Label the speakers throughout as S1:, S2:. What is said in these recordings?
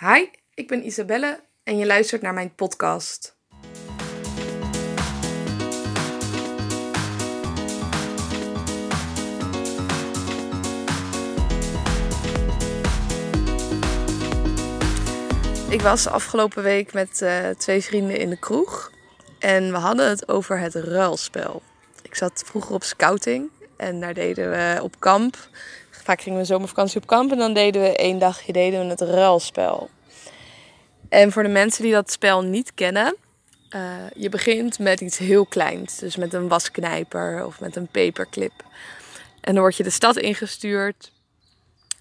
S1: Hi, ik ben Isabelle en je luistert naar mijn podcast. Ik was afgelopen week met uh, twee vrienden in de kroeg en we hadden het over het ruilspel. Ik zat vroeger op scouting en daar deden we op kamp. Vaak gingen we zomervakantie op kamp en dan deden we één dagje deden we het ruilspel. En voor de mensen die dat spel niet kennen, uh, je begint met iets heel kleins. Dus met een wasknijper of met een paperclip. En dan word je de stad ingestuurd.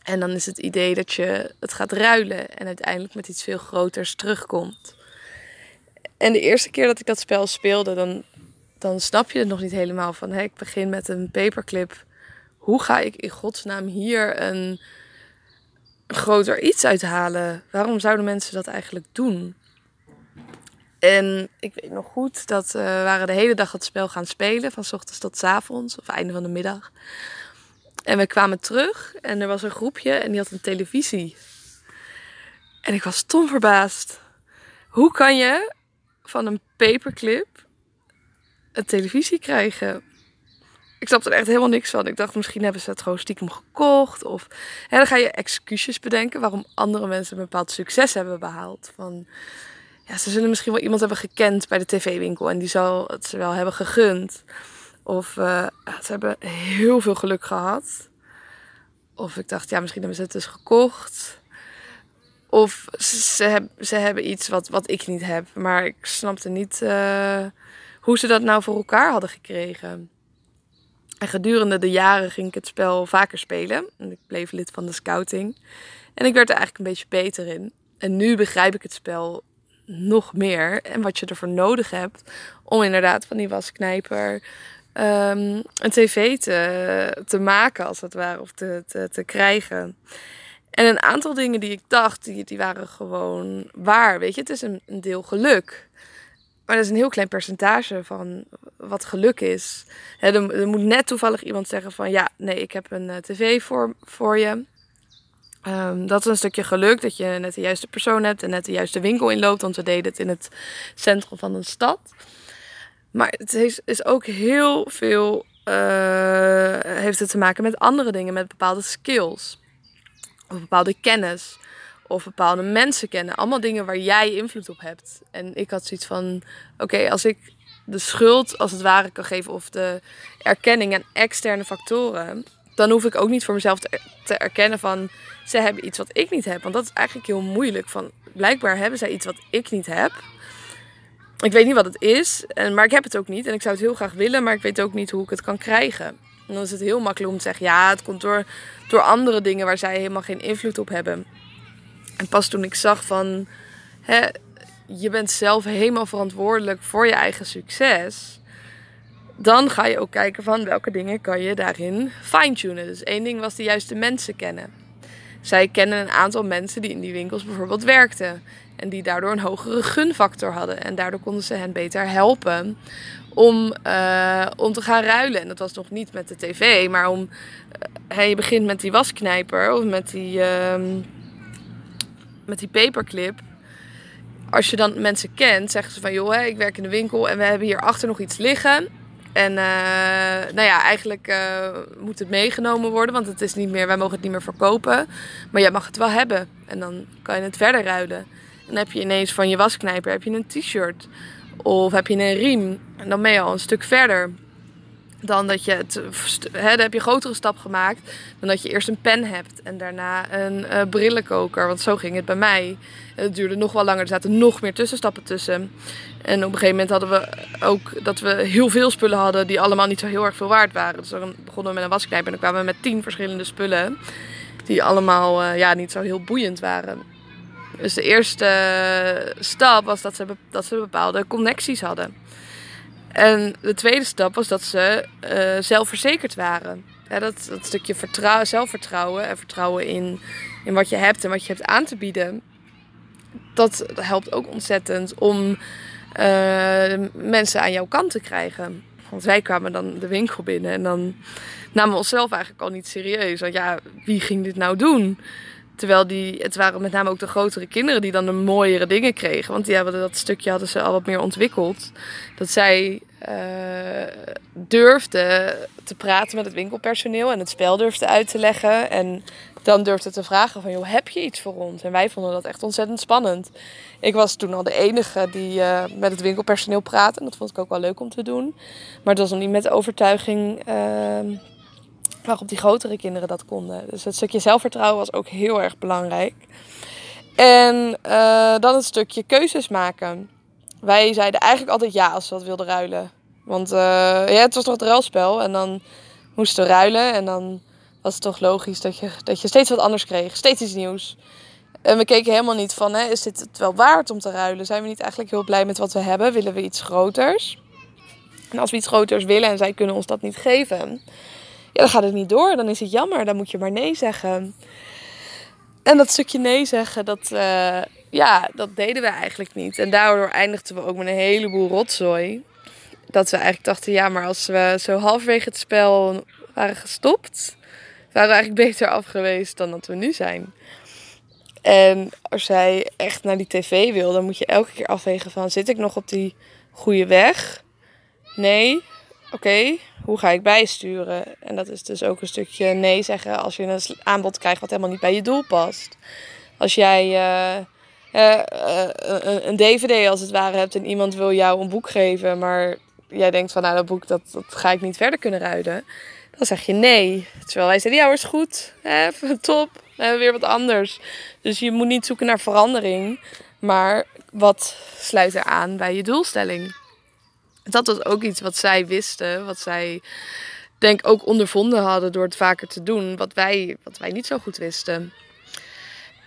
S1: En dan is het idee dat je het gaat ruilen en uiteindelijk met iets veel groters terugkomt. En de eerste keer dat ik dat spel speelde, dan, dan snap je het nog niet helemaal van hé, ik begin met een paperclip. Hoe ga ik in godsnaam hier een groter iets uithalen? Waarom zouden mensen dat eigenlijk doen? En ik weet nog goed dat we waren de hele dag het spel gaan spelen, van ochtends tot s avonds of einde van de middag. En we kwamen terug en er was een groepje en die had een televisie. En ik was stom verbaasd. Hoe kan je van een paperclip een televisie krijgen? Ik snapte er echt helemaal niks van. Ik dacht, misschien hebben ze het gewoon stiekem gekocht. Of hè, dan ga je excuses bedenken waarom andere mensen een bepaald succes hebben behaald. Van, ja, ze zullen misschien wel iemand hebben gekend bij de tv-winkel en die zal het ze wel hebben gegund. Of uh, ze hebben heel veel geluk gehad. Of ik dacht, ja, misschien hebben ze het dus gekocht. Of ze, heb, ze hebben iets wat, wat ik niet heb. Maar ik snapte niet uh, hoe ze dat nou voor elkaar hadden gekregen. En gedurende de jaren ging ik het spel vaker spelen. En ik bleef lid van de scouting. En ik werd er eigenlijk een beetje beter in. En nu begrijp ik het spel nog meer. En wat je ervoor nodig hebt om inderdaad van die wasknijper um, een tv te, te maken, als het ware, of te, te, te krijgen. En een aantal dingen die ik dacht, die, die waren gewoon waar. Weet je, het is een, een deel geluk. Maar dat is een heel klein percentage van wat geluk is. er, moet net toevallig iemand zeggen van ja, nee, ik heb een uh, tv voor, voor je. Um, dat is een stukje geluk dat je net de juiste persoon hebt en net de juiste winkel inloopt. Want we deden het in het centrum van een stad. Maar het is, is ook heel veel uh, heeft het te maken met andere dingen, met bepaalde skills. Of bepaalde kennis. Of bepaalde mensen kennen. Allemaal dingen waar jij invloed op hebt. En ik had zoiets van: oké, als ik de schuld als het ware kan geven. of de erkenning aan externe factoren. dan hoef ik ook niet voor mezelf te, te erkennen van. ze hebben iets wat ik niet heb. Want dat is eigenlijk heel moeilijk. Van blijkbaar hebben zij iets wat ik niet heb. Ik weet niet wat het is, en, maar ik heb het ook niet. En ik zou het heel graag willen, maar ik weet ook niet hoe ik het kan krijgen. En dan is het heel makkelijk om te zeggen: ja, het komt door, door andere dingen waar zij helemaal geen invloed op hebben. En pas toen ik zag van, hè, je bent zelf helemaal verantwoordelijk voor je eigen succes. Dan ga je ook kijken van welke dingen kan je daarin fine-tunen. Dus één ding was de juiste mensen kennen. Zij kennen een aantal mensen die in die winkels bijvoorbeeld werkten. En die daardoor een hogere gunfactor hadden. En daardoor konden ze hen beter helpen om, uh, om te gaan ruilen. En dat was nog niet met de tv, maar om. Uh, je begint met die wasknijper of met die. Uh, met die paperclip. Als je dan mensen kent, zeggen ze van joh, hè, ik werk in de winkel en we hebben hier achter nog iets liggen. En uh, nou ja, eigenlijk uh, moet het meegenomen worden, want het is niet meer, wij mogen het niet meer verkopen. Maar jij mag het wel hebben. En dan kan je het verder ruilen. En dan heb je ineens van je wasknijper heb je een t-shirt. Of heb je een riem. En dan ben je al een stuk verder dan dat je het, hè, dan heb je een grotere stap gemaakt dan dat je eerst een pen hebt en daarna een uh, brillenkoker. Want zo ging het bij mij. Het duurde nog wel langer, er zaten nog meer tussenstappen tussen. En op een gegeven moment hadden we ook dat we heel veel spullen hadden die allemaal niet zo heel erg veel waard waren. Dus dan begonnen we met een wasknijper en dan kwamen we met tien verschillende spullen die allemaal uh, ja, niet zo heel boeiend waren. Dus de eerste stap was dat ze, dat ze bepaalde connecties hadden. En de tweede stap was dat ze uh, zelfverzekerd waren. Dat, dat stukje vertrouwen, zelfvertrouwen en vertrouwen in, in wat je hebt en wat je hebt aan te bieden. Dat helpt ook ontzettend om uh, mensen aan jouw kant te krijgen. Want wij kwamen dan de winkel binnen en dan namen we onszelf eigenlijk al niet serieus. Want ja, wie ging dit nou doen? Terwijl die, het waren met name ook de grotere kinderen die dan de mooiere dingen kregen. Want die hebben dat stukje hadden ze al wat meer ontwikkeld. Dat zij uh, durfden te praten met het winkelpersoneel en het spel durfden uit te leggen. En dan durfde te vragen van, joh, heb je iets voor ons? En wij vonden dat echt ontzettend spannend. Ik was toen al de enige die uh, met het winkelpersoneel praatte. En dat vond ik ook wel leuk om te doen. Maar het was nog niet met overtuiging uh, waarop die grotere kinderen dat konden. Dus het stukje zelfvertrouwen was ook heel erg belangrijk. En uh, dan het stukje keuzes maken. Wij zeiden eigenlijk altijd ja als we wat wilden ruilen. Want uh, ja, het was toch het ruilspel. En dan moesten we ruilen. En dan was het toch logisch dat je, dat je steeds wat anders kreeg. Steeds iets nieuws. En we keken helemaal niet van, hè, is dit het wel waard om te ruilen? Zijn we niet eigenlijk heel blij met wat we hebben? Willen we iets groters? En als we iets groters willen en zij kunnen ons dat niet geven, ja, dan gaat het niet door. Dan is het jammer. Dan moet je maar nee zeggen. En dat stukje nee zeggen, dat, uh, ja, dat deden we eigenlijk niet. En daardoor eindigden we ook met een heleboel rotzooi. Dat we eigenlijk dachten, ja, maar als we zo halverwege het spel waren gestopt, waren we eigenlijk beter af geweest dan dat we nu zijn. En als zij echt naar die tv wil, dan moet je elke keer afwegen van... zit ik nog op die goede weg? Nee? Oké, hoe ga ik bijsturen? En dat is dus ook een stukje nee zeggen als je een aanbod krijgt wat helemaal niet bij je doel past. Als jij uh, uh, uh, een dvd als het ware hebt en iemand wil jou een boek geven... maar jij denkt van nou dat boek dat, dat ga ik niet verder kunnen ruiden... dan zeg je nee. Terwijl wij zeggen ja is goed, top, we hebben weer wat anders. Dus je moet niet zoeken naar verandering, maar wat sluit er aan bij je doelstelling. Dat was ook iets wat zij wisten, wat zij denk ook ondervonden hadden door het vaker te doen, wat wij, wat wij niet zo goed wisten.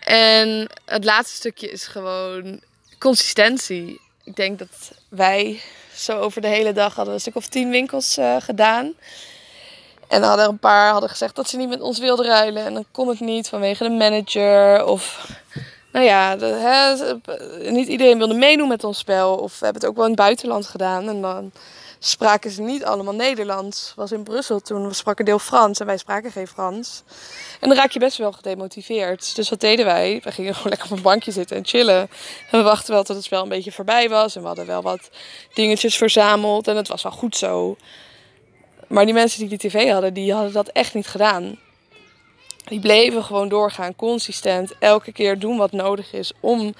S1: En het laatste stukje is gewoon consistentie. Ik denk dat wij zo over de hele dag hadden een stuk of tien winkels uh, gedaan. En hadden een paar hadden gezegd dat ze niet met ons wilden ruilen. En dan kon het niet vanwege de manager. Of nou ja, de, hè, niet iedereen wilde meedoen met ons spel. Of we hebben het ook wel in het buitenland gedaan. En dan spraken ze niet allemaal Nederlands. was in Brussel toen. We spraken deel Frans en wij spraken geen Frans. En dan raak je best wel gedemotiveerd. Dus wat deden wij? We gingen gewoon lekker op een bankje zitten en chillen. En we wachten wel tot het spel een beetje voorbij was. En we hadden wel wat dingetjes verzameld. En het was wel goed zo. Maar die mensen die die tv hadden, die hadden dat echt niet gedaan. Die bleven gewoon doorgaan, consistent, elke keer doen wat nodig is om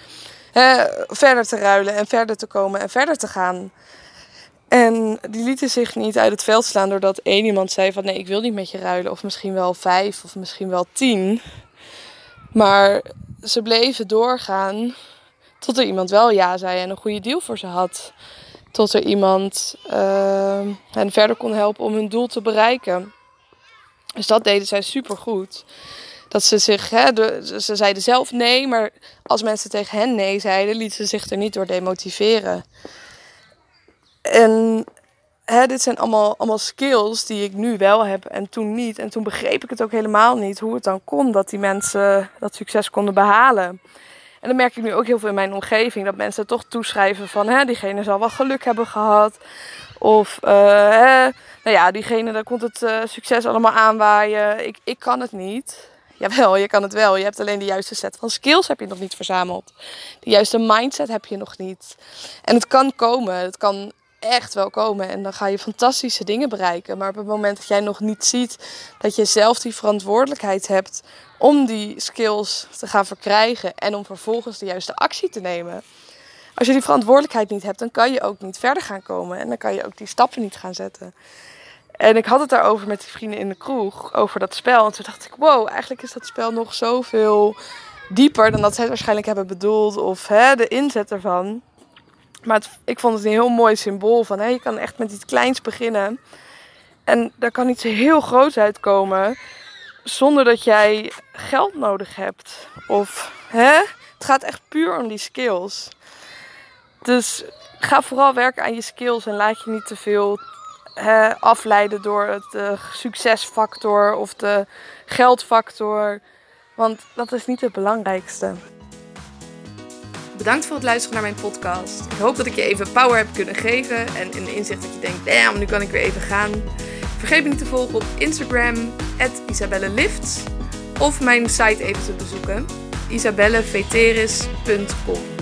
S1: hè, verder te ruilen en verder te komen en verder te gaan. En die lieten zich niet uit het veld slaan doordat één iemand zei van nee, ik wil niet met je ruilen. Of misschien wel vijf of misschien wel tien. Maar ze bleven doorgaan tot er iemand wel ja zei en een goede deal voor ze had tot er iemand uh, hen verder kon helpen om hun doel te bereiken. Dus dat deden zij super goed. Dat ze zich, hè, ze zeiden zelf nee, maar als mensen tegen hen nee zeiden, lieten ze zich er niet door demotiveren. En hè, dit zijn allemaal, allemaal skills die ik nu wel heb en toen niet. En toen begreep ik het ook helemaal niet hoe het dan kon dat die mensen dat succes konden behalen. En dan merk ik nu ook heel veel in mijn omgeving dat mensen toch toeschrijven van hè, diegene zal wel geluk hebben gehad. Of hè, nou ja, diegene daar komt het uh, succes allemaal aanwaaien. Ik, ik kan het niet. Jawel, je kan het wel. Je hebt alleen de juiste set van skills heb je nog niet verzameld. De juiste mindset heb je nog niet. En het kan komen. Het kan echt wel komen. En dan ga je fantastische dingen bereiken. Maar op het moment dat jij nog niet ziet dat je zelf die verantwoordelijkheid hebt om die skills te gaan verkrijgen en om vervolgens de juiste actie te nemen. Als je die verantwoordelijkheid niet hebt, dan kan je ook niet verder gaan komen en dan kan je ook die stappen niet gaan zetten. En ik had het daarover met die vrienden in de kroeg, over dat spel. En toen dacht ik, wow, eigenlijk is dat spel nog zoveel dieper dan dat zij het waarschijnlijk hebben bedoeld. Of hè, de inzet ervan. Maar ik vond het een heel mooi symbool van, je kan echt met iets kleins beginnen. En daar kan iets heel groots uitkomen zonder dat jij geld nodig hebt. Of hè? Het gaat echt puur om die skills. Dus ga vooral werken aan je skills en laat je niet te veel afleiden door het de succesfactor of de geldfactor. Want dat is niet het belangrijkste. Bedankt voor het luisteren naar mijn podcast. Ik hoop dat ik je even power heb kunnen geven en een inzicht dat je denkt, damn, nu kan ik weer even gaan. Vergeet me niet te volgen op Instagram, Isabelle Of mijn site even te bezoeken, isabelleveteris.com.